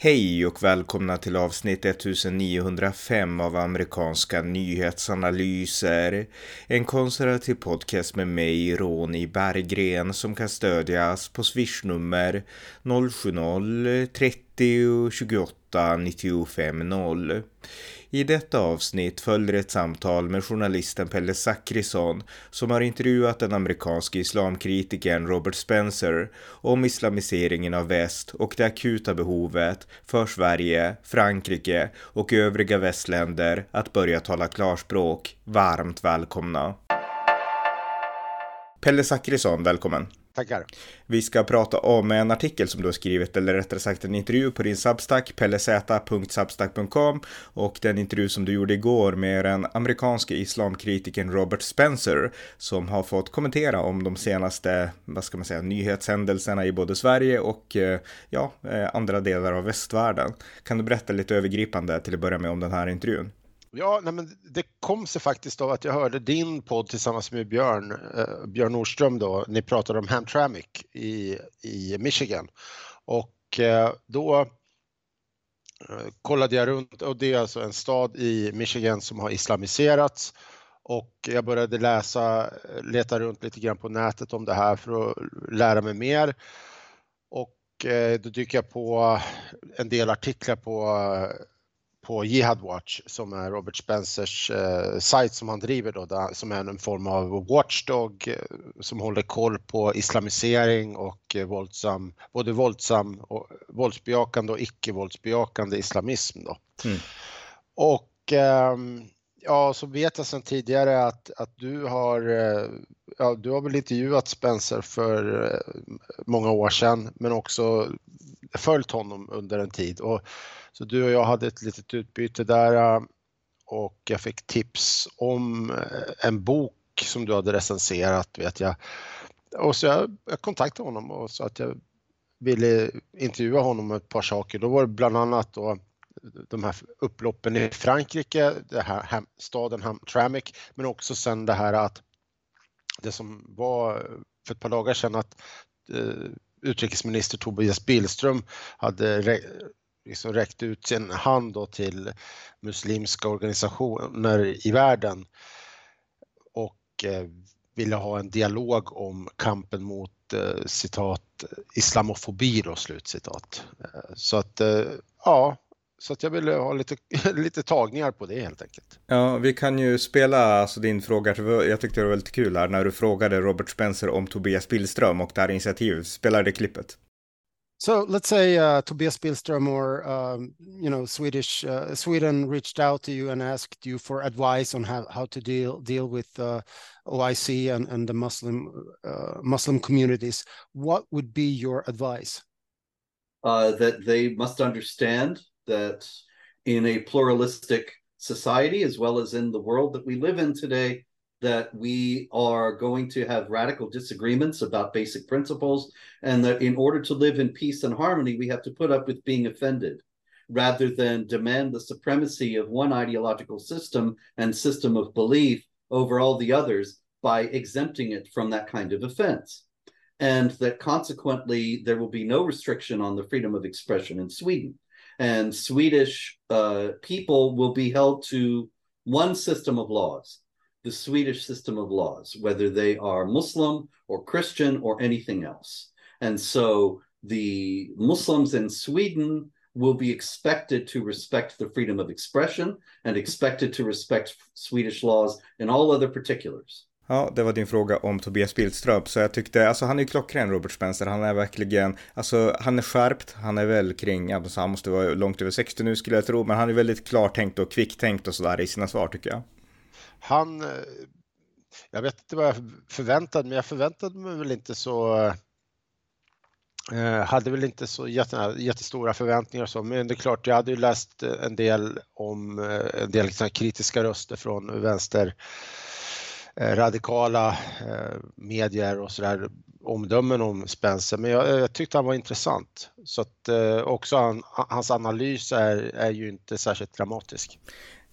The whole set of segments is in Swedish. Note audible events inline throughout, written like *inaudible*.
Hej och välkomna till avsnitt 1905 av amerikanska nyhetsanalyser. En konservativ podcast med mig, Ronny Berggren, som kan stödjas på swishnummer 070-30 28 95 0. I detta avsnitt följer ett samtal med journalisten Pelle Zackrisson som har intervjuat den amerikanske islamkritikern Robert Spencer om islamiseringen av väst och det akuta behovet för Sverige, Frankrike och övriga västländer att börja tala klarspråk. Varmt välkomna! Pelle Zackrisson, välkommen! Tackar. Vi ska prata om en artikel som du har skrivit, eller rättare sagt en intervju på din Substack, pellez.substack.com och den intervju som du gjorde igår med den amerikanske islamkritikern Robert Spencer som har fått kommentera om de senaste, vad ska man säga, nyhetshändelserna i både Sverige och eh, ja, eh, andra delar av västvärlden. Kan du berätta lite övergripande till att börja med om den här intervjun? Ja, nej, men det kom sig faktiskt av att jag hörde din podd tillsammans med Björn, eh, Björn Nordström då, ni pratade om Hamtramck i, i Michigan. Och eh, då eh, kollade jag runt och det är alltså en stad i Michigan som har islamiserats och jag började läsa, leta runt lite grann på nätet om det här för att lära mig mer. Och eh, då dyker jag på en del artiklar på på Jihad Watch som är Robert Spencers eh, sajt som han driver då, där, som är en form av watchdog eh, som håller koll på islamisering och eh, våldsam, både våldsam och våldsbejakande och icke-våldsbejakande islamism då. Mm. Och eh, ja, så vet jag sedan tidigare att, att du har, eh, ja, du har väl intervjuat Spencer för eh, många år sedan men också följt honom under en tid. Och så du och jag hade ett litet utbyte där eh, och jag fick tips om eh, en bok som du hade recenserat vet jag. Och så jag, jag kontaktade honom och sa att jag ville intervjua honom om ett par saker. Då var det bland annat då de här upploppen i Frankrike, det här staden Hamtramck, men också sen det här att det som var för ett par dagar sedan att eh, utrikesminister Tobias Billström hade liksom räckt ut sin hand då till muslimska organisationer i världen och eh, ville ha en dialog om kampen mot eh, citat islamofobi då, slutcitat. Eh, så att eh, ja, så att jag ville ha lite, *laughs* lite tagningar på det helt enkelt. Ja, vi kan ju spela alltså din fråga. Jag tyckte det var väldigt kul här när du frågade Robert Spencer om Tobias Billström och det här initiativet. Spelar det klippet? So let's say uh, Tobias Billström or um, you know Swedish uh, Sweden reached out to you and asked you for advice on how, how to deal deal with uh, OIC and, and the Muslim uh, Muslim communities. What would be your advice? Uh, that they must understand that in a pluralistic society, as well as in the world that we live in today, that we are going to have radical disagreements about basic principles, and that in order to live in peace and harmony, we have to put up with being offended rather than demand the supremacy of one ideological system and system of belief over all the others by exempting it from that kind of offense. And that consequently, there will be no restriction on the freedom of expression in Sweden. And Swedish uh, people will be held to one system of laws the Swedish system of laws, whether they are Muslim or Christian or anything else. And so the Muslims in Sweden will be expected to respect the freedom of expression and expected to respect Swedish laws in all other particulars. Ja, det var din fråga om Tobias Billström. Så jag tyckte, alltså han är ju klockren Robert Spencer. Han är verkligen, alltså han är skärpt. Han är väl kring, alltså han måste vara långt över 60 nu skulle jag tro. Men han är väldigt klartänkt och kvicktänkt och sådär i sina svar tycker jag han, eh, jag vet inte vad jag förväntade mig, jag förväntade mig väl inte så eh, hade väl inte så jättestora förväntningar och så, men det är klart, jag hade ju läst en del om eh, en del liksom kritiska röster från vänster Eh, radikala eh, medier och sådär omdömen om Spencer, men jag, jag, tyckte han var intressant. Så att eh, också han, hans analys är, är ju inte särskilt dramatisk.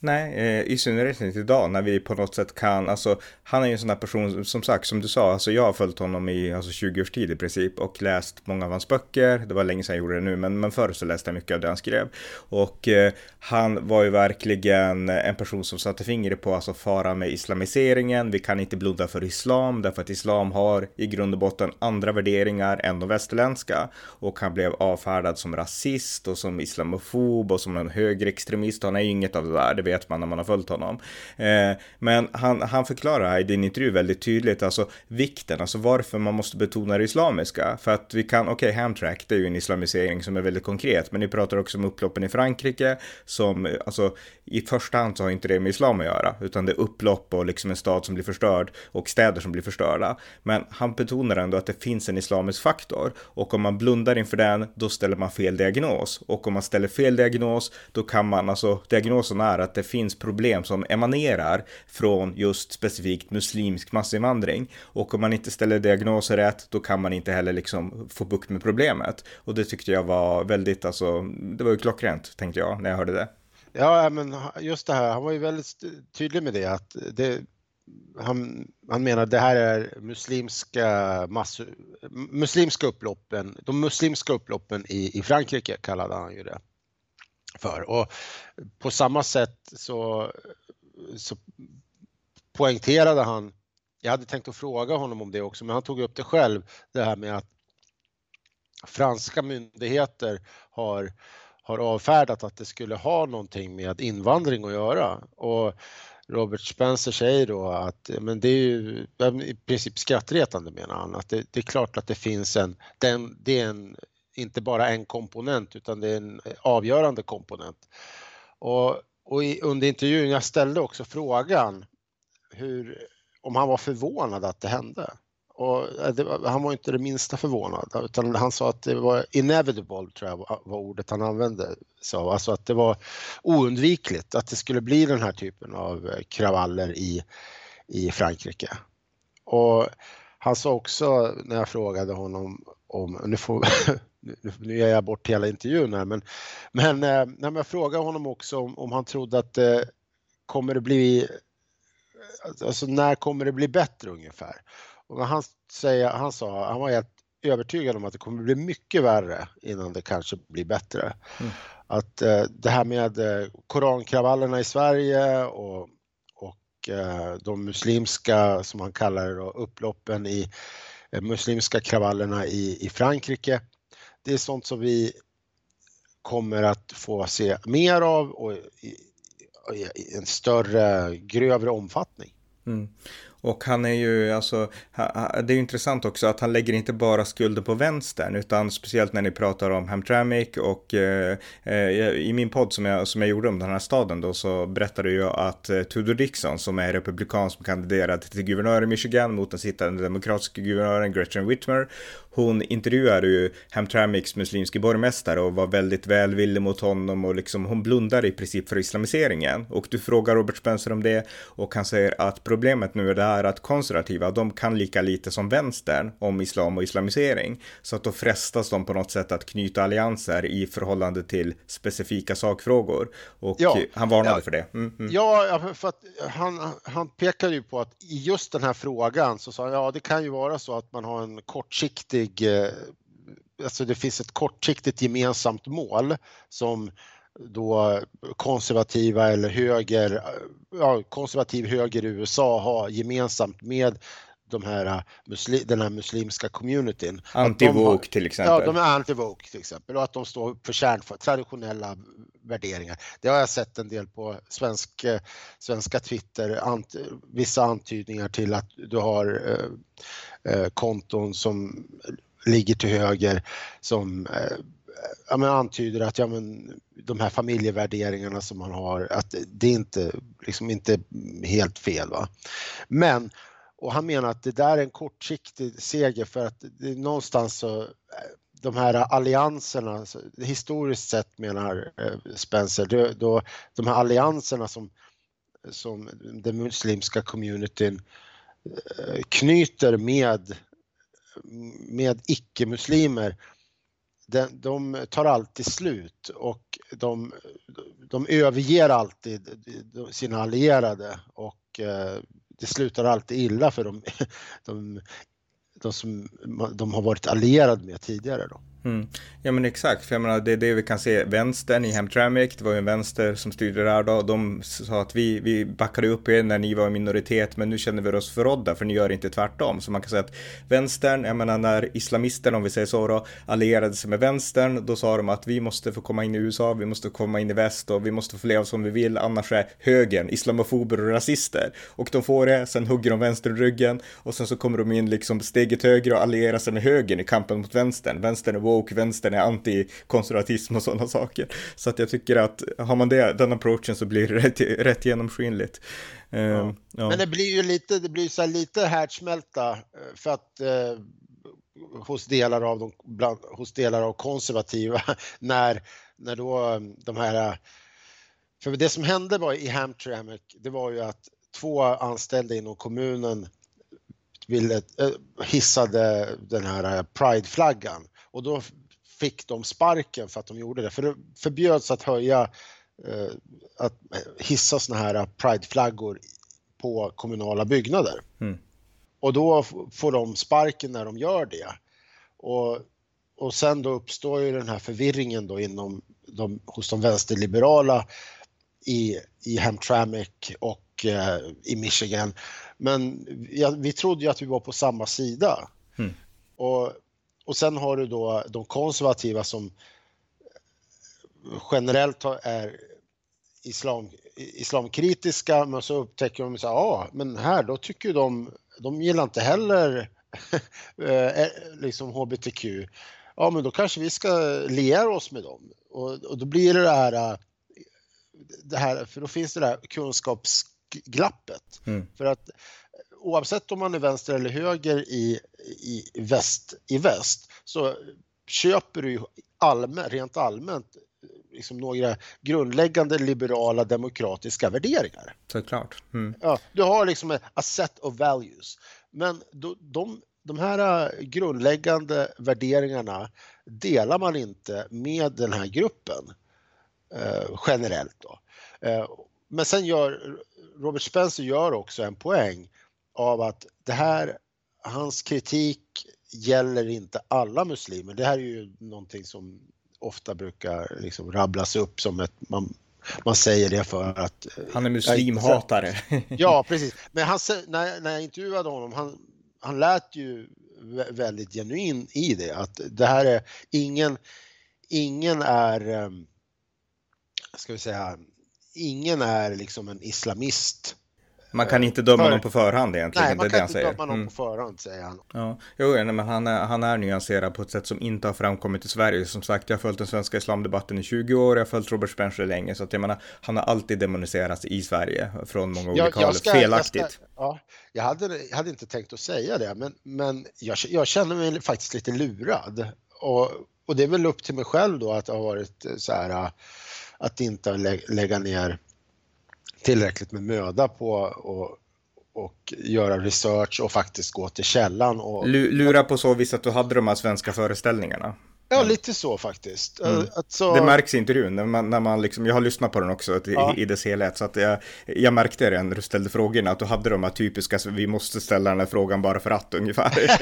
Nej, eh, i synnerhet inte idag när vi på något sätt kan, alltså han är ju en sån här person, som sagt, som du sa, alltså jag har följt honom i alltså, 20 års tid i princip och läst många av hans böcker. Det var länge sedan jag gjorde det nu, men, men förr så läste jag mycket av det han skrev. Och eh, han var ju verkligen en person som satte fingret på alltså faran med islamiseringen. Vi kan inte blunda för islam, därför att islam har i grund och botten andra värderingar än de västerländska. Och han blev avfärdad som rasist och som islamofob och som en högerextremist. Han är ju inget av det där, det vet man när man har följt honom. Eh, men han, han förklarar i din intervju väldigt tydligt alltså vikten, alltså varför man måste betona det islamiska. För att vi kan, okej, okay, Hamtrack, det är ju en islamisering som är väldigt konkret, men ni pratar också om upploppen i Frankrike som, alltså i första hand så har inte det med islam att göra, utan det är upplopp och liksom en stad som blir förstörd och städer som blir förstörda. Men han betonar ändå att det finns en islamisk faktor och om man blundar inför den, då ställer man fel diagnos och om man ställer fel diagnos, då kan man, alltså diagnosen är att det finns problem som emanerar från just specifikt muslimsk massinvandring. Och om man inte ställer diagnoser rätt, då kan man inte heller liksom få bukt med problemet. Och det tyckte jag var väldigt, alltså, det var ju klockrent tänkte jag när jag hörde det. Ja, men just det här, han var ju väldigt tydlig med det att det, han, han menar att det här är muslimska, mass, muslimska upploppen, de muslimska upploppen i, i Frankrike kallade han ju det för. Och på samma sätt så, så poängterade han, jag hade tänkt att fråga honom om det också, men han tog upp det själv, det här med att franska myndigheter har, har avfärdat att det skulle ha någonting med invandring att göra. Och Robert Spencer säger då att men det är ju i princip skrattretande menar han, att det, det är klart att det finns en, den, det är en inte bara en komponent utan det är en eh, avgörande komponent. Och, och i, under intervjun, jag ställde också frågan hur, om han var förvånad att det hände. Och eh, det, han var inte det minsta förvånad utan han sa att det var inevitable, tror jag var ordet han använde. Så, alltså att det var oundvikligt att det skulle bli den här typen av eh, kravaller i, i Frankrike. Och han sa också när jag frågade honom om, nu får, *laughs* nu, ger jag bort hela intervjun här, men, men eh, när jag frågade honom också om, om han trodde att det kommer det bli, alltså när kommer det bli bättre ungefär? Och han, säger, han sa, han var helt övertygad om att det kommer bli mycket värre innan det kanske blir bättre. Mm. Att eh, det här med eh, korankravallerna i Sverige och, och eh, de muslimska, som han kallar det, upploppen i eh, Eh, muslimska kravallerna i, i Frankrike det är sånt som vi kommer att få se mer av och i, i en större, grövre omfattning. Mm. Och han är ju, alltså, det är ju intressant också att han lägger inte bara skulden på vänstern, utan speciellt när ni pratar om Hamtramck och eh, eh, i min podd som jag, som jag gjorde om den här staden då så berättade jag att eh, Tudor Dixon som är republikan som kandiderade till guvernör i Michigan mot den sittande demokratiska guvernören Gretchen Whitmer, hon intervjuade ju Hamtramcks muslimske borgmästare och var väldigt välvillig mot honom och liksom hon blundar i princip för islamiseringen. Och du frågar Robert Spencer om det och han säger att problemet nu är det här att konservativa, de kan lika lite som vänstern om islam och islamisering. Så att då frestas de på något sätt att knyta allianser i förhållande till specifika sakfrågor. Och ja, han varnade ja, för det. Mm, mm. Ja, för att han, han pekade ju på att i just den här frågan så sa han, ja det kan ju vara så att man har en kortsiktig kortsiktig, eh, alltså det finns ett kortsiktigt gemensamt mål som då konservativa eller höger, ja, konservativ höger i USA har gemensamt med de här, den här muslimska communityn. Anti-woke till exempel. Ja, de är anti-woke till exempel och att de står för kärn för traditionella värderingar. Det har jag sett en del på svensk, svenska Twitter, ant, vissa antydningar till att du har eh konton som ligger till höger som eh, ja, men antyder att ja, men, de här familjevärderingarna som man har, att det är inte, liksom inte helt fel. Va? Men, och han menar att det där är en kortsiktig seger för att det, någonstans så eh, de här allianserna, historiskt sett menar eh, Spencer, då, då, de här allianserna som, som den muslimska communityn eh, knyter med med icke-muslimer, de, de tar alltid slut och de, de överger alltid sina allierade och eh, det slutar alltid illa för de, de, de som de har varit allierade med tidigare. Då. Mm. Ja men exakt, för jag menar det är det vi kan se, vänstern i Hamtramck, det var ju en vänster som styrde där då, de sa att vi, vi backade upp er när ni var i minoritet, men nu känner vi oss förrådda för ni gör inte tvärtom. Så man kan säga att vänstern, jag menar när islamisterna, om vi säger så då, allierade sig med vänstern, då sa de att vi måste få komma in i USA, vi måste komma in i väst och vi måste få leva som vi vill, annars är högern islamofober och rasister. Och de får det, sen hugger de vänstern i ryggen och sen så kommer de in liksom steget högre och allierar sig med högern i kampen mot vänstern. Vänstern är woke, vänstern är antikonservatism och sådana saker. Så att jag tycker att har man det, den approachen så blir det rätt, rätt genomskinligt. Ja. Uh, ja. Men det blir ju lite, det blir så lite härdsmälta för att eh, hos delar av de, bland, hos delar av konservativa när, när då de här för det som hände var i Hamtramck, det var ju att två anställda inom kommunen ville, hissade den här prideflaggan och då fick de sparken för att de gjorde det. För det förbjöds att höja, eh, att hissa såna här prideflaggor på kommunala byggnader. Mm. Och då får de sparken när de gör det. Och, och sen då uppstår ju den här förvirringen då inom de, hos de vänsterliberala i, i Hamtramck och eh, i Michigan. Men ja, vi trodde ju att vi var på samma sida. Mm. Och och sen har du då de konservativa som generellt är islam, islamkritiska men så upptäcker de att ja men här då tycker de, de gillar inte heller *laughs* eh, liksom hbtq. Ja men då kanske vi ska liera oss med dem och, och då blir det det här, det här, för då finns det där kunskapsglappet. Mm. För att oavsett om man är vänster eller höger i, i, väst, i väst så köper du allmän, rent allmänt liksom några grundläggande liberala demokratiska värderingar. Såklart. Mm. Ja, du har liksom a set of values. Men de, de, de här grundläggande värderingarna delar man inte med den här gruppen eh, generellt. Då. Eh, men sen gör Robert Spencer gör också en poäng av att det här, hans kritik gäller inte alla muslimer. Det här är ju någonting som ofta brukar liksom rabblas upp som ett, man, man säger det för att... Han är muslimhatare. Ja, precis. Men han, när, när jag intervjuade honom, han, han lät ju väldigt genuin i det, att det här är ingen, ingen är, ehm, ska vi säga, ingen är liksom en islamist man kan inte döma för... någon på förhand egentligen. Nej, man kan inte döma någon mm. på förhand säger han. Ja, jo, men han är, han är nyanserad på ett sätt som inte har framkommit i Sverige. Som sagt, jag har följt den svenska islamdebatten i 20 år, jag har följt Robert Spencer länge, så att jag menar, han har alltid demoniserats i Sverige från många olika håll, felaktigt. Jag, ska, ja, jag hade, jag hade inte tänkt att säga det, men, men jag, jag känner mig faktiskt lite lurad. Och, och det är väl upp till mig själv då att ha varit så här, att inte lä lägga ner tillräckligt med möda på och, och göra research och faktiskt gå till källan. Och, Lura på så vis att du hade de här svenska föreställningarna. Ja, lite så faktiskt. Mm. Alltså... Det märks i intervjun, när man, när man liksom, jag har lyssnat på den också ja. i, i dess helhet, så att jag, jag märkte det när du ställde frågorna, att du hade de här typiska, vi måste ställa den här frågan bara för att ungefär. *laughs*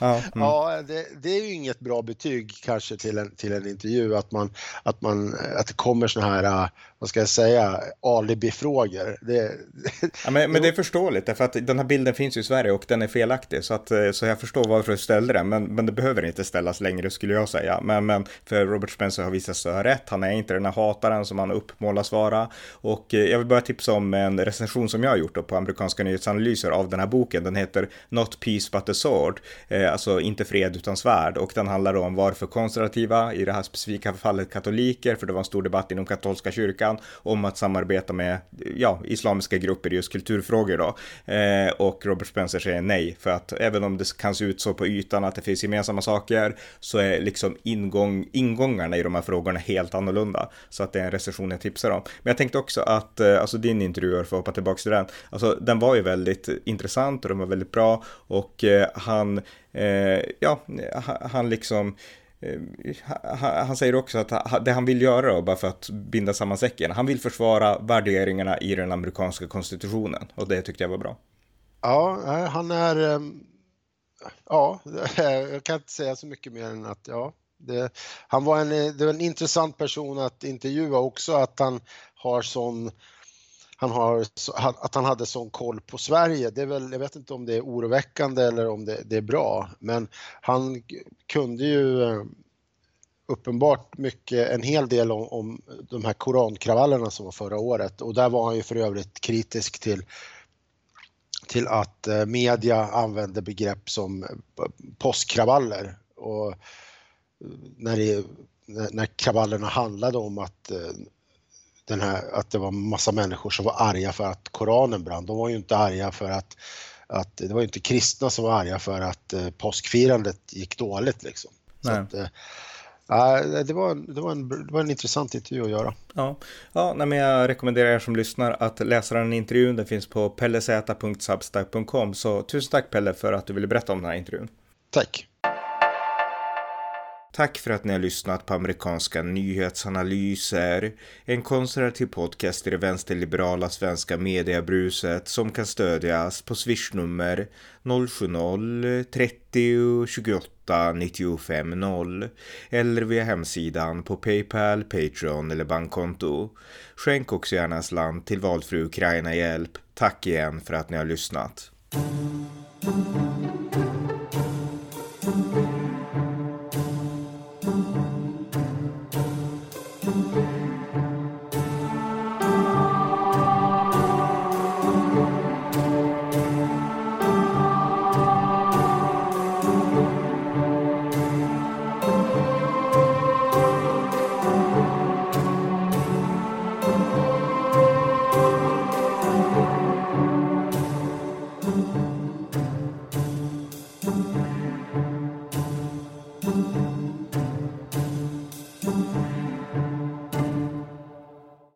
ja, mm. ja det, det, är ju inget bra betyg kanske till en, till en intervju, att, man, att, man, att det kommer sådana här, vad ska jag säga, alibi-frågor. Det, *laughs* ja, men, men det är förståeligt, därför att den här bilden finns ju i Sverige och den är felaktig, så, att, så jag förstår varför du ställde den, men, men det behöver inte ställas längre skulle jag säga säga. Men, men för Robert Spencer har visat sig ha rätt. Han är inte den här hataren som han uppmålas vara. Och eh, jag vill bara tipsa om en recension som jag har gjort då på amerikanska nyhetsanalyser av den här boken. Den heter Not Peace But a Sword. Eh, alltså inte fred utan svärd. Och den handlar om varför konservativa, i det här specifika fallet katoliker, för det var en stor debatt inom katolska kyrkan, om att samarbeta med ja, islamiska grupper i just kulturfrågor då. Eh, och Robert Spencer säger nej, för att även om det kan se ut så på ytan att det finns gemensamma saker, så är liksom Liksom ingång, ingångarna i de här frågorna helt annorlunda. Så att det är en recension jag tipsar om. Men jag tänkte också att, eh, alltså din intervju, för att hoppa tillbaka till den, alltså den var ju väldigt intressant och den var väldigt bra och eh, han, eh, ja, han liksom eh, han säger också att det han vill göra då, bara för att binda samman säcken, han vill försvara värderingarna i den amerikanska konstitutionen och det tyckte jag var bra. Ja, eh, han är, ja, *laughs* jag kan inte säga så mycket mer än att ja, det, han var en, det var en intressant person att intervjua också, att han har sån han har, att han hade sån koll på Sverige. Det är väl, jag vet inte om det är oroväckande eller om det, det är bra, men han kunde ju eh, uppenbart mycket, en hel del om, om de här korankravallerna som var förra året och där var han ju för övrigt kritisk till till att eh, media använde begrepp som eh, påskkravaller och när, det, när kravallerna handlade om att den här, att det var massa människor som var arga för att Koranen brann. De var ju inte arga för att, att det var inte kristna som var arga för att eh, påskfirandet gick dåligt liksom. Att, eh, det, var, det, var en, det var en intressant intervju att göra. Ja, ja men jag rekommenderar er som lyssnar att läsa den intervjun. Den finns på pellez.substack.com. Så tusen tack Pelle för att du ville berätta om den här intervjun. Tack. Tack för att ni har lyssnat på amerikanska nyhetsanalyser. En konservativ podcast i det vänsterliberala svenska mediebruset som kan stödjas på swishnummer 070-30 28 950 eller via hemsidan på Paypal, Patreon eller bankkonto. Skänk också gärna en slant till valfri Ukraina-hjälp. Tack igen för att ni har lyssnat.